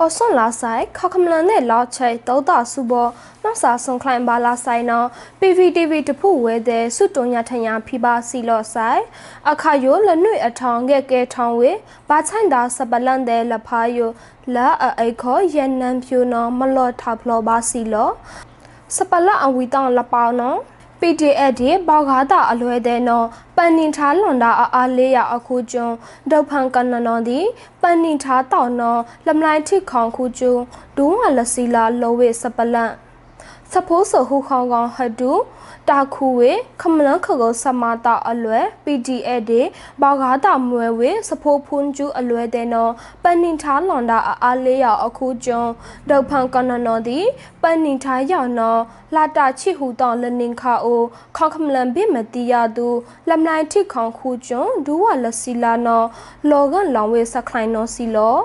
အော်ဆွန်လာဆိုင်ခခမလန်နဲ့လောက်ချိတ်တောတာစုဘောနောက်စာဆွန်ခလိုင်ဘာလာဆိုင်နော် PVTV တဖို့ဝဲတဲ့စွတုံညာထညာဖိပါစီလော့ဆိုင်အခါယိုလနွိအထောင်ကဲကဲထောင်ဝေဘာချိုင်တာစပလန်တဲ့လဖာယိုလာအိခေါ်ရန်နံဖြူနော်မလော့ထဖလောပါစီလော့စပလအဝီတောင်လပောင်းနော် PDF ဒီဘောက်ကားတာအလွဲတဲ့နော်ပန်နင်ထားလွန်တာအားအားလေးရအခုကျွန်းဒုတ်ဖန်ကနနော်ဒီပန်နင်ထားတောင်းနော်လမလိုက်ထိခေါင်ခုကျွန်းဒူးဝလစီလာလောဝေစပလန့်စဖိုးဆဟူခေါင်ကောင်ဟဒူ တာခုဝေခမလန်ခကောစမာတာအလွဲ PDA ဒီဘောက်ကားတာမွဲဝေစဖိုးဖွန်ကျူအလွဲတဲ့နော်ပန်နင်ထားလွန်တာအားအားလေးရအခုကျွန်းဒုတ်ဖန်ကနနော်ဒီပန်နင်ထားရောက်နော်လာတာချီဟူတောင်းလနင်ခါအိုခေါခမလန်ဘိမတီယာသူလမ်လိုက်ထိခေါခုကျွန်းဒူဝလစီလာနော်လောကန်လောင်ဝေစခိုင်နော်စီလော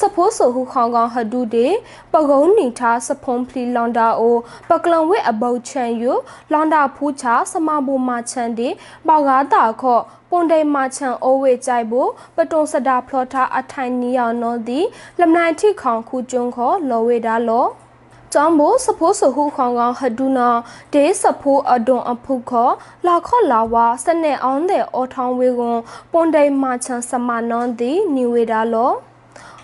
စဖိုးဆူဟုခေါင်ကောင်ဟဒူဒေပကုံးနီထားစဖုံဖလီလွန်ဒါအိုပကလံဝဲအဘုတ်ချန်ယူလွန်ဒါဖူးချစမဘူမာချန်ဒီပေါကားတာခော့ပွန်ဒိမာချန်အိုဝေကြိုက်ဖို့ပတုံစဒါဖလောထားအထိုင်နီယောင်နော်ဒီလမနိုင်ထိခေါင်ခုကျွန်းခောလောဝေဒါလောကျောင်းဘစဖိုးဆဟုခေါင်ကောင်ဟဒူနာဒေစဖိုးအဒွန်အဖုခောလာခောလာဝါစနေအောင်တဲ့အော်ထောင်းဝေကွန်ပွန်ဒိမာချန်စမနွန်ဒီနီဝေဒါလော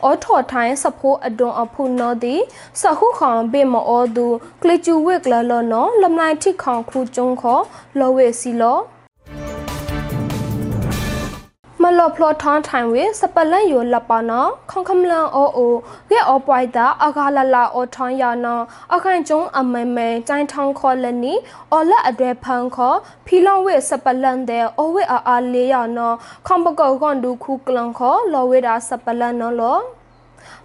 အောထော်ထိုင်းစဖိုးအဒွန်အဖုနောဒီစဟုခေါင်ဘေမောသူကလကျူဝစ်လလောနော်လမနိုင်ထိခေါင်ခုကျုံခောလောဝေစီလောမ လော်ဖလော်ထွန်ထိုင်ဝေစပလန်ယိုလပနာခေါခမလန်အိုအိုဂေအောပွိုက်တာအဂါလလာအောထွန်ယာနာအခိုင်ကျုံအမဲမဲကျိုင်းထောင်းခေါ်လနီအော်လက်အဒဲဖန်ခေါ်ဖီလောင်ဝေစပလန်တဲ့အိုဝေအာအာလေးယာနာခေါပကောကွန်ဒူခုကလန်ခေါ်လော်ဝေတာစပလန်နော်လော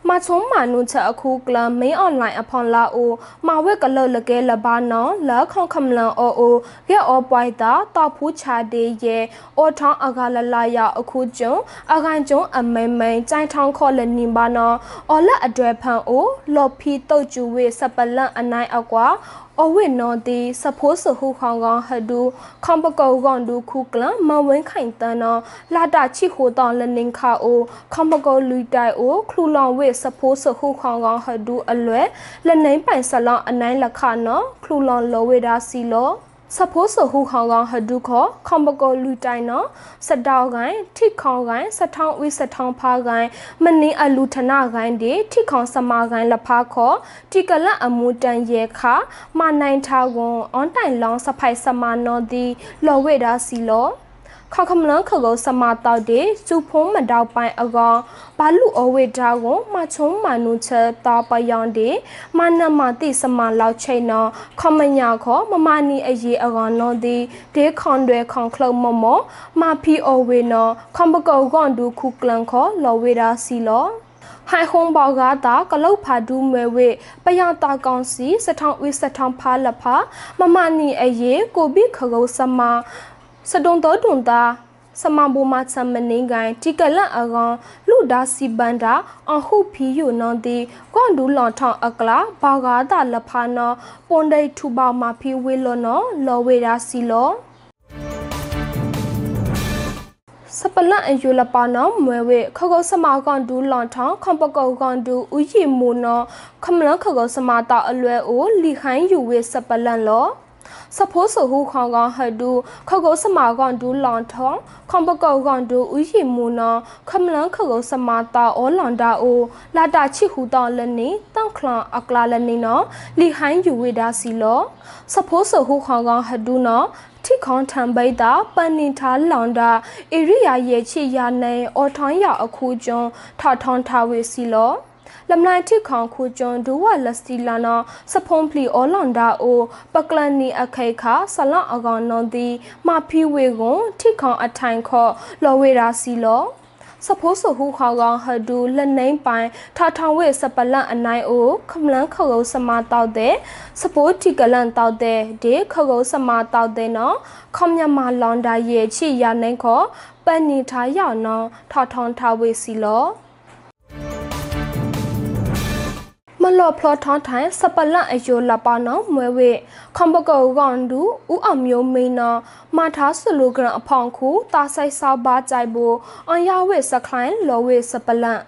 မချုံမာနုချက်အခုကလမင်းအွန်လိုင်းအဖွန်လာအိုမာဝက်ကလလကဲလဘာနော်လာခေါခမလန်အိုအိုဂဲအောပွိုက်တာတောက်ဖူးချာဒေရဲ့အော်ထောင်းအကလလာရအခုကျုံအခိုင်ကျုံအမိန်မိန်ကြိုင်ထောင်းခေါ်လနင်ဘာနော်အော်လက်အတွေ့ဖန်အိုလော်ဖီတုတ်ကျူဝေစပလန်အနိုင်အကွာအဝိနော်တီစဖိုးစဟုခေါင်ကောင်ဟဒူခေါပကောကောင်ဒူခုကလမဝင်းခိုင်တန်နော်လာတာချီဟိုတောင်းလနင်ခါအိုခေါပကောလူတိုင်အိုခလူလောင်ဝိစဖိုးစဟုခေါင်ကောင်ဟဒူအလွဲလနိမ့်ပိုင်ဆလောင်းအနိုင်လခနော်ခလူလောင်လောဝေဒါစီလော စဖိုးဆဟူခေါင်ကောင်ဟဒုခောခေါပကောလူတိုင်နော်စတောက်ကိုင်းထိခေါင်ကိုင်းစထောင်းဝိစထောင်းဖားကိုင်းမနင်းအလူထနာကိုင်းဒီထိခေါင်စမာကိုင်းလဖားခောတိကလအမူတန်ရဲခါမနိုင်ထားကွန်အွန်တိုင်လောင်းစဖိုက်စမာနော်ဒီလော်ဝေဒါစီလော ခခမလန်ခကောစမာတောက်တဲ့စူဖုံးမတောက်ပိုင်အကောင်ဘာလူအဝေတာကိုမချုံမနုချက်တာပယောင်တဲ့မနမတိစမလောက်ချိန်နော်ခမညာခောမမနီအရေးအကောင်နော်ဒီဒေခွန်တွေခွန်ခလုံမမမဖီအဝေနော်ခမကောကွန်ဒူခုကလန်ခောလော်ဝေတာစီလောဟိုင်ဟုံဘောကတာကလုတ်ဖာဒူးမဲဝေပယတာကောင်စီစထောင်းဝိစထောင်းဖာလဖာမမနီအရေးကိုဘိခကုစမ စတုံတော်တွန်တာစမဘူမချမနေကိုင်တိကလန့်အကောင်လူဒါစီပန်တာအဟုဖီယုနွန်တီကွန်ဒူလွန်ထောင်းအကလာဘာဂါတာလဖာနောပွန်ဒိထူပါမာဖီဝေလောနောလောဝေရာစီလောစပလန့်အယူလပါနောမွဲဝေခကောစမာကွန်ဒူလွန်ထောင်းခွန်ပကောကွန်ဒူဥယီမူနောခမလခကောစမာတာအလွဲအိုလီခိုင်းယူဝေစပလန့်လော စဖိုးဆဟုခေါကောင်ဟဒူခကုစမာကောင်ဒူလောင်ထောင်းခွန်ပကောကောင်ဒူဥယီမူနောခမလန်ခကုစမာတာအောလွန်ဒါအိုလာတာချီဟူတောင်းလနေတန့်ခလန်အကလာလနေနောလီဟိုင်းယူဝေဒါစီလောစဖိုးဆဟုခေါကောင်ဟဒူနောထိခေါန်ထံပိတာပန်နီထားလောင်တာဧရိယာရဲ့ချီယာနေအော်ထောင်းရအခုကျွန်းထထောင်းထားဝေစီလော လမနိုင်ထိခေါင်ခုကျွန်းဒူဝလက်စတီလာနာစဖုံဖလီအော်လွန်ဒါအိုပကလန်နီအခိခါဆလန့်အကောင်နွန်တီမဖီဝေကွန်ထိခေါင်အထိုင်ခော့လော်ဝေရာစီလောစဖိုးဆဟူခေါကောင်ဟဒူလက်နှိမ့်ပိုင်ထထောင်ဝဲစပလန့်အနိုင်အိုခမလန်းခကုံစမတောက်တဲ့စပိုးတီကလန်တောက်တဲ့ဒေခကုံစမတောက်တဲ့နော်ခမညမလွန်ဒါရဲ့ချီရနိုင်ခောပန်နီထားရောက်နော်ထထောင်ထားဝဲစီလော မလော့ဖလော့ထောင်းထိုင်စပလန့်အယိုလပနောမွဲဝေခွန်ပကောကန်ဒူဥအမျိုးမိန်နာမထားစလိုဂရန်အဖောင်ခုတာဆိုင်ဆောက်ပါကြိုက်ဘူးအန်ရဝေစခလိုင်းလော်ဝေစပလန့်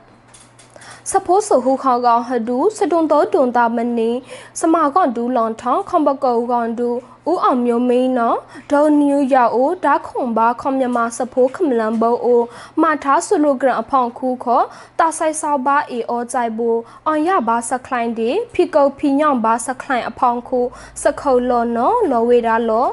စဖိုးဆဟုခေါကောင်ဟဒူစတုံတော်တွန်တာမနီစမာကောင်ဒူလွန်ထောင်းခွန်ဘကောကောင်ဒူဦးအောင်မျိုးမင်းနော်ဒေါ်နယူးယောက်အိုဒါခွန်ဘာခွန်မြမစဖိုးခမလန်ဘောအိုမာထားဆူလိုဂရန်အဖောင်ခုခောတာဆိုင်ဆောက်ဘာအေအောကြိုက်ဘူအောင်ရဘာစခလိုင်းဒီဖီကုတ်ဖီညောင်ဘာစခလိုင်းအဖောင်ခုစခုတ်လောနော်လောဝေဒါလော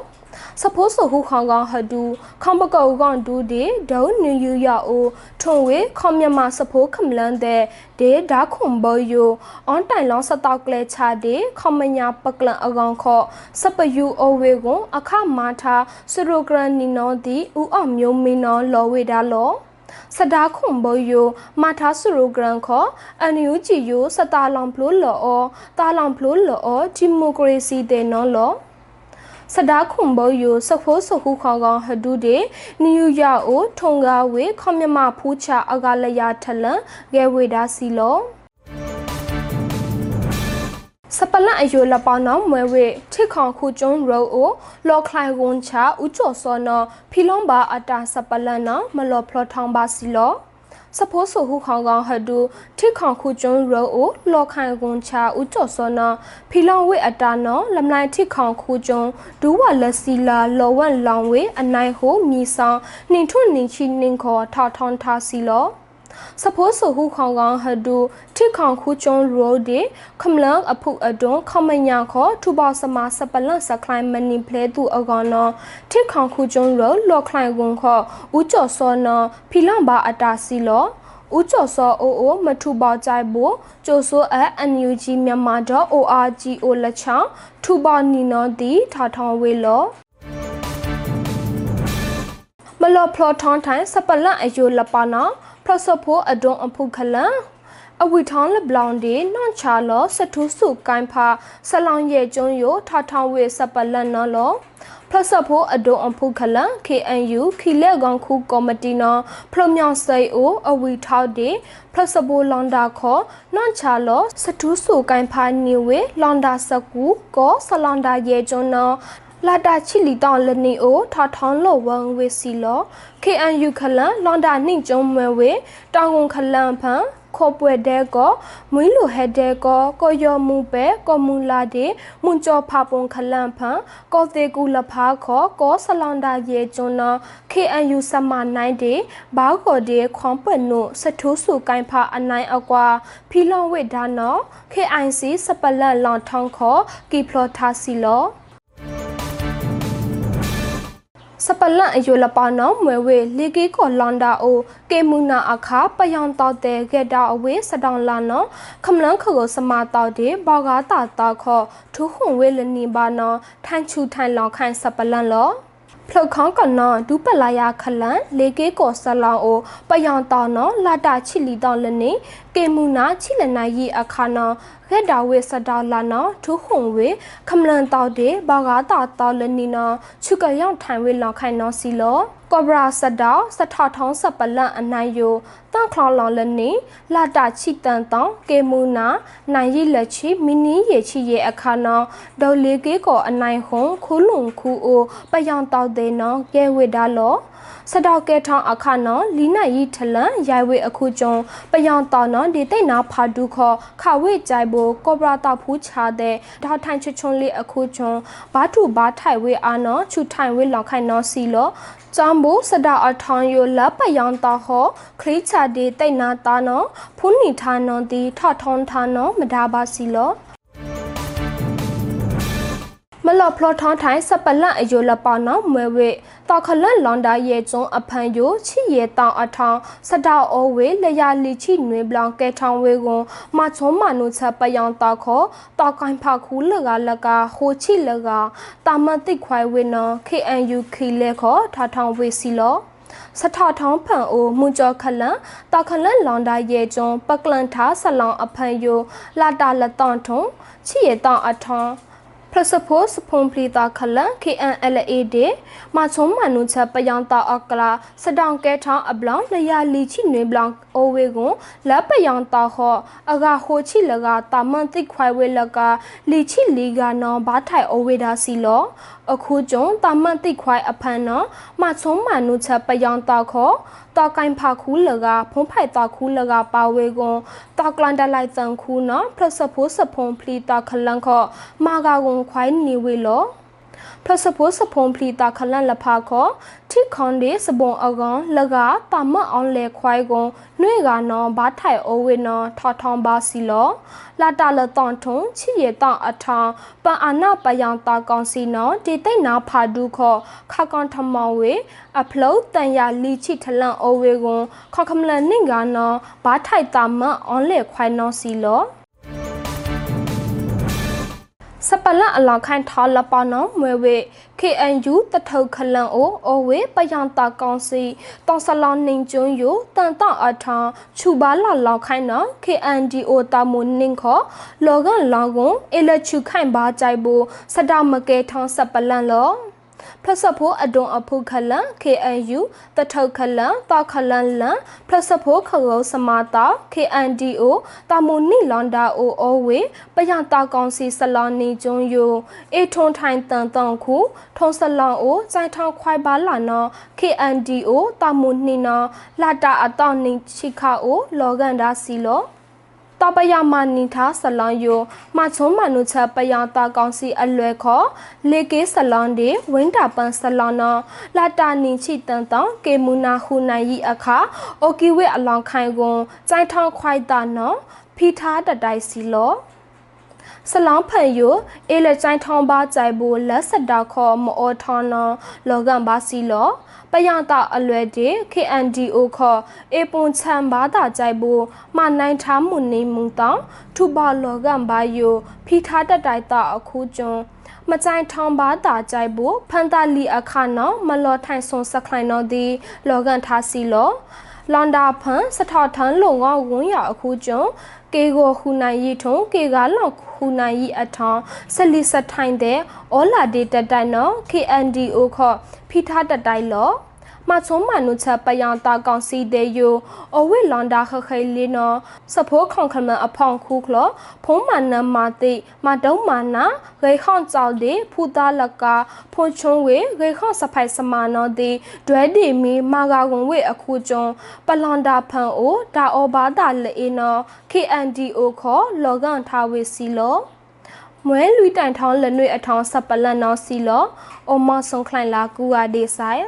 စဖိုးဆဟူခေါင်ကောင်ဟဒူခေါမကောကောင်ဒူဒီဒေါနယူယောအိုထုံဝေခေါမြမစဖိုးခမလန်တဲ့ဒေဒါခွန်ဘောယိုအွန်တိုင်လောင်းစတောက်ကလေချာဒီခေါမညာပကလန်အကောင်ခော့စပယူအိုဝေကွန်အခမာထာစရိုဂရန်နီနောဒီဦးအောင်မျိုးမင်းနောလောဝေဒါလောစဒါခွန်ဘောယိုမာထာဆူရိုဂရန်ခောအန်ယူဂျီယိုစတာလောင်ဖလိုလောတာလောင်ဖလိုလောဒီမိုကရေစီတဲ့နော်လော စဒါခွန်ဘောယိုစဖိုးစခုခေါကောင်ဟဒူဒေနယူးယောက်အိုထုံကားဝေခေါမြမဖူးချအကလရထလန်ဂဲဝေဒါစီလောစပလန်အယိုလပောင်းနောင်မွဲဝေထိခေါခုကျွန်းရိုအိုလော်ခလိုက်ဝန်ချာဥကျော်စောနောဖီလွန်ဘာအတာစပလန်နောမလော်ဖလော်ထောင်းပါစီလော စဖိုးဆူဟုခေါင်ကောင်ဟဒူထိခေါခုကျွန်းရိုအိုလော်ခိုင်ကွန်ချာဥကျော်စောနောဖီလွန်ဝေအတာနောလမလိုက်ထိခေါခုကျွန်းဒူဝါလက်စီလာလော်ဝန့်လောင်ဝေအနိုင်ဟိုမြီဆောင်နှင်ထွနှင်ချီနှင်ခေါ်ထောက်ထောင်းထားစီလော စဖိုးဆူဟုခေါင်ကောင်ဟဒူထိခေါခုကျွန်းရိုဒီခမလန်အဖုအဒွန်ခမညာခေါ်ထူပေါစမစပလန့်စခလိုင်းမနီဖလဲတူအကောင်နောထိခေါခုကျွန်းရိုလော်ခလိုင်းကွန်ခေါ်ဦးကျော်စောနောဖီလန်ဘာအတာစီလောဦးကျော်စောအိုအိုမထူပေါကြိုက်ဖို့ကျိုဆိုအအန်ယူဂျီမြန်မာ .org လက်ချောင်းထူပေါနီနောတီထာထောင်းဝေလောမလော်ဖလော်ထွန်ထိုင်စပလန့်အယိုလပနာ ဖရဆဖိုအဒွန်အဖုခလန်အဝီထောင်းလဘလောင်ဒီနွန်ချာလောစထုစုကိုင်းဖာဆလောင်ရဲ့ကျုံယိုထထောင်းဝေစပလန်နော်လောဖလဆဖိုအဒုံအဖုခလန် KNU ခီလက်ကောင်ခုကော်မတီနော်ဖလမြောင်စိအိုအဝီထောက်ဒီဖလဆဖိုလွန်ဒါခေါ်နွန်ချာလောစထုစုကိုင်းဖာနီဝေလွန်ဒါစကူကောဆလွန်ဒါရဲ့ကျုံနော် လာတာချီလီတောင်လနီအိုထထောင်းလောဝမ်ဝေစီလော KNU ခလန်လွန်ဒါနှင့်ကျုံမွဲဝေတောင်ကုန်ခလန်ဖန်ခေါ်ပွဲတဲ့ကောမွေးလိုဟက်တဲ့ကောကိုယောမှုပဲကောမူလာတဲ့မွန်ကျော်ဖာပုံခလန်ဖန်ကောတေကူလဖာခေါ်ကောဆလောင်ဒါရေကျွန်းနော် KNU စမနိုင်တဲ့ဘာခေါ်တဲ့ခွန်ပွက်နုစထူးစုကိုင်းဖာအနိုင်အကွာဖီလွန်ဝိဒါနော် KIC စပလတ်လောင်ထောင်းခေါ်ကီဖလော်ထာစီလော စပလန့်အယိုလပနောမွဲဝေလေကေကောလွန်ဒါအိုကေမူနာအခါပယောင်တောက်တဲ့ဂက်တာအဝေးစတောင်လာနောခမလန်းခကိုစမာတောက်တဲ့ဘောဂါတာတောက်ခောထူခွန်ဝေလနီဘာနောထိုင်ချူထိုင်လောင်ခိုင်စပလန့်လောဖလုတ်ခေါကနောဒူပလာယာခလန်လေကေကောဆလောင်အိုပယောင်တောင်နောလာတာချီလီတောင်လနေ ကေမူနာချီလနိုင်ရီအခါနောရက်တာဝေစတာလာနောထူခုံဝေခမလန်တောက်တဲ့ဘာဂါတာတောက်လနီနောချုကယောင်ထိုင်ဝေလောက်ခိုင်နောစီလောကောဘရာစတာစထထောင်းစပလန့်အနိုင်ယိုတန့်ခလောင်လောင်လနေလာတာချီတန်တောင်းကေမူနာနိုင်ရီလက်ချီမီနီရေချီရဲ့အခါနောဒေါ်လေးကေကောအနိုင်ဟုံခူးလုံခူအိုပယောင်တောက်တဲ့နောကဲဝေဒါလောစတောက်ကဲထောင်းအခါနော်လီနိုင်ရီထလန်ရိုင်ဝေအခုကျုံပယောင်တော်နောဒီတိတ်နာဖာဒုခောခဝေကြိုင်ဘိုကောဘရာတောက်ဖူးချတဲ့ဒေါထိုင်ချွချွန်လေးအခုကျုံဘာထုဘာထိုင်ဝေအာနော်ချူထိုင်ဝေလောက်ခိုင်နော်စီလောจอมบูสดาอทองโยลับปยองตาหอคลิชาดีไตนาตาเนาะพุนิทานนตีทอทองทานเนาะมดาบาစီလော မလော်ဖလော်ထောင်းထိုင်းစပလန့်အယိုလပေါနောမွဲဝေတောက်ခလန့်လွန်ဒါရဲ့ကျုံအဖန်ယိုချီရဲ့တောင်အထောင်စတောက်အိုဝေလျာလီချီနွေဘလောင်ကဲထောင်ဝေကွန်မချုံမနုချက်ပယောင်တောက်ခေါ်တောက်ကိုင်းဖခူးလကလကဟိုချီလကတာမတိခွိုင်ဝေနော် KNU ခီလဲခေါ်ထာထောင်ဝေစီလောစထထောင်းဖန်အိုမွန်ကျော်ခလန်တာခလန်လောင်ဒါရဲ့ကျုံပကလန်ထားဆလောင်အဖန်ယိုလာတာလတန်ထုံချီရဲ့တောင်အထောင်ဖ พระสโพสพงพลีตาขลัง KNLA เดมาชมมานุชปยังตาอักลาสดองแกทางอับลองระยะลีชิหนวยบลองโอเวกงและปยังตาขออากาโคชิลกาตามันติควายเวลกาลีชิลีกานอบาไทโอเวดาစီလောအခုကျုံတာမန်တိခွိုင်အဖန်နော်မချုံမနုချက်ပယောင်တာခောတောကိုင်ဖာခူးလကဖုံးဖိုက်တာခူးလကပါဝေကွန်တောကလန်တလိုက်တန်ခူးနော်ဖလစဖိုးစဖုံဖလီတာခလန်ခောမာဂါကွန် ခွိုင်းနေဝေလောထစပုစဖုံဖလီတာခလန်လဖာခောထိခွန်ဒီစဘုံအကောင်လကတာမအောင်လေခွိုင်းကွန်နှွေကနောဘာထိုင်အိုဝေနောထထောင်ပါစီလောလာတာလတန်ထုံချီရတအထောင်ပန်အာနာပယံတာကောင်စီနောတေတိတ်နာဖာဒုခောခကောင်ထမောင်ဝေအဖလုတ်တန်ရလီချိထလန်အိုဝေကွန်ခခမလန်နင့်ကနောဘာထိုင်တာမအောင်လေခွိုင်းနောစီလော စပလန်အလောင်ခိုင်ထောလပနောမွေဝေ KNU တထုခလန်အိုအိုဝေပယံတာကောင်စီတောင်ဆလောင်နင်းကျွန်းယိုတန်တောအထာချူပါလာလောက်ခိုင်နော် KNDO တာမွန်နင်းခောလောကန်လောင်ကွန်အလချူခိုင်ပါကြိုက်ဘူးစတမကဲထောင်းစပလန်လော ဖလစဖိုးအဒွန်အဖုခလန် KNU တထုခလန်တာခလန်လန်ဖလစဖိုးခရောစမာတာ KNDO တာမူနီလွန်ဒါအိုအိုဝေပယတာကောင်စီဆလောင်နီကျွန်းယိုအေထွန်ထိုင်တန်တန်ခုထုံဆလောင်အိုစိုင်ထောင်ခွိုင်ပါလာနော် KNDO တာမူနီနော်လာတာအတောင်နီချိခါအိုလောကန်ဒါစီလော တပယမနီသာဆလန်ယိုမချုံမနုချပယတာကောင်စီအလွယ်ခောလေကေဆလန်ဒီဝင်းတာပန်ဆလန်နော်လာတာနီချီတန်တောင်ကေမူနာဟူနိုင်ဤအခါအိုကီဝဲအလောင်ခိုင်ကွန်စိုင်းထောင်းခွိုက်တာနော်ဖီထားတတိုင်စီလောစလောင်းဖန်ယိုအေလက်ချိုင်းထောင်းပါကြိုက်ဘူးလက်စတာခေါ်မောထောင်းနော်လောကန်ပါစီလော ပယတာအလွယ်တေ KNDO ခေါ်အေပွန်ချမ်ဘာတာကြိုက်ဘူးမနိုင်ထားမှုနေမှုတောင်ထူပါလောကန်ပါယိုဖီထားတတိုင်တာအခုကျွန်းမကြိုင်ထောင်းပါတာကြိုက်ဘူးဖန်တာလီအခါနော်မလောထိုင်ဆွန်စခလိုင်းနော်ဒီလောကန်ထားစီလောလွန်ဒါဖန်စထထန်လုံငေါဝန်းရအခုကျွန်းကေကိုဟူနိုင်ရီထုံကေကလောက်ဟူနိုင်ရီအထောင်းဆလီစထိုင်တဲ့ဩလာဒေတတိုင်နော် KNDO ခော့ ဖိထားတတိုင်လောမချုံမနုချပယံတာကောင်စီတဲ့ယိုအဝိလွန်ဒါခခဲလေးနော်စဖိုးခေါင်ခမအဖောင်ခုခလဖုံးမနမတိမတုံးမနာဂေခေါန်ကြောက်တဲ့ဖူတာလကဖုန်ချုံဝေဂေခေါန်စဖိုင်စမနောတဲ့ဒွဲဒီမီမာဂါကွန်ဝေအခုကျွန်းပလန်ဒါဖန်အိုဒါအောဘာတာလေနော် KNDO ခေါ်လောကန်ထားဝေစီလော မွဲလူတိုင်ထောင်းလက်နွေအထောင်းစပလန်နော်စီလောအမဆုံခလိုင်လာကူဝါဒေဆိုင်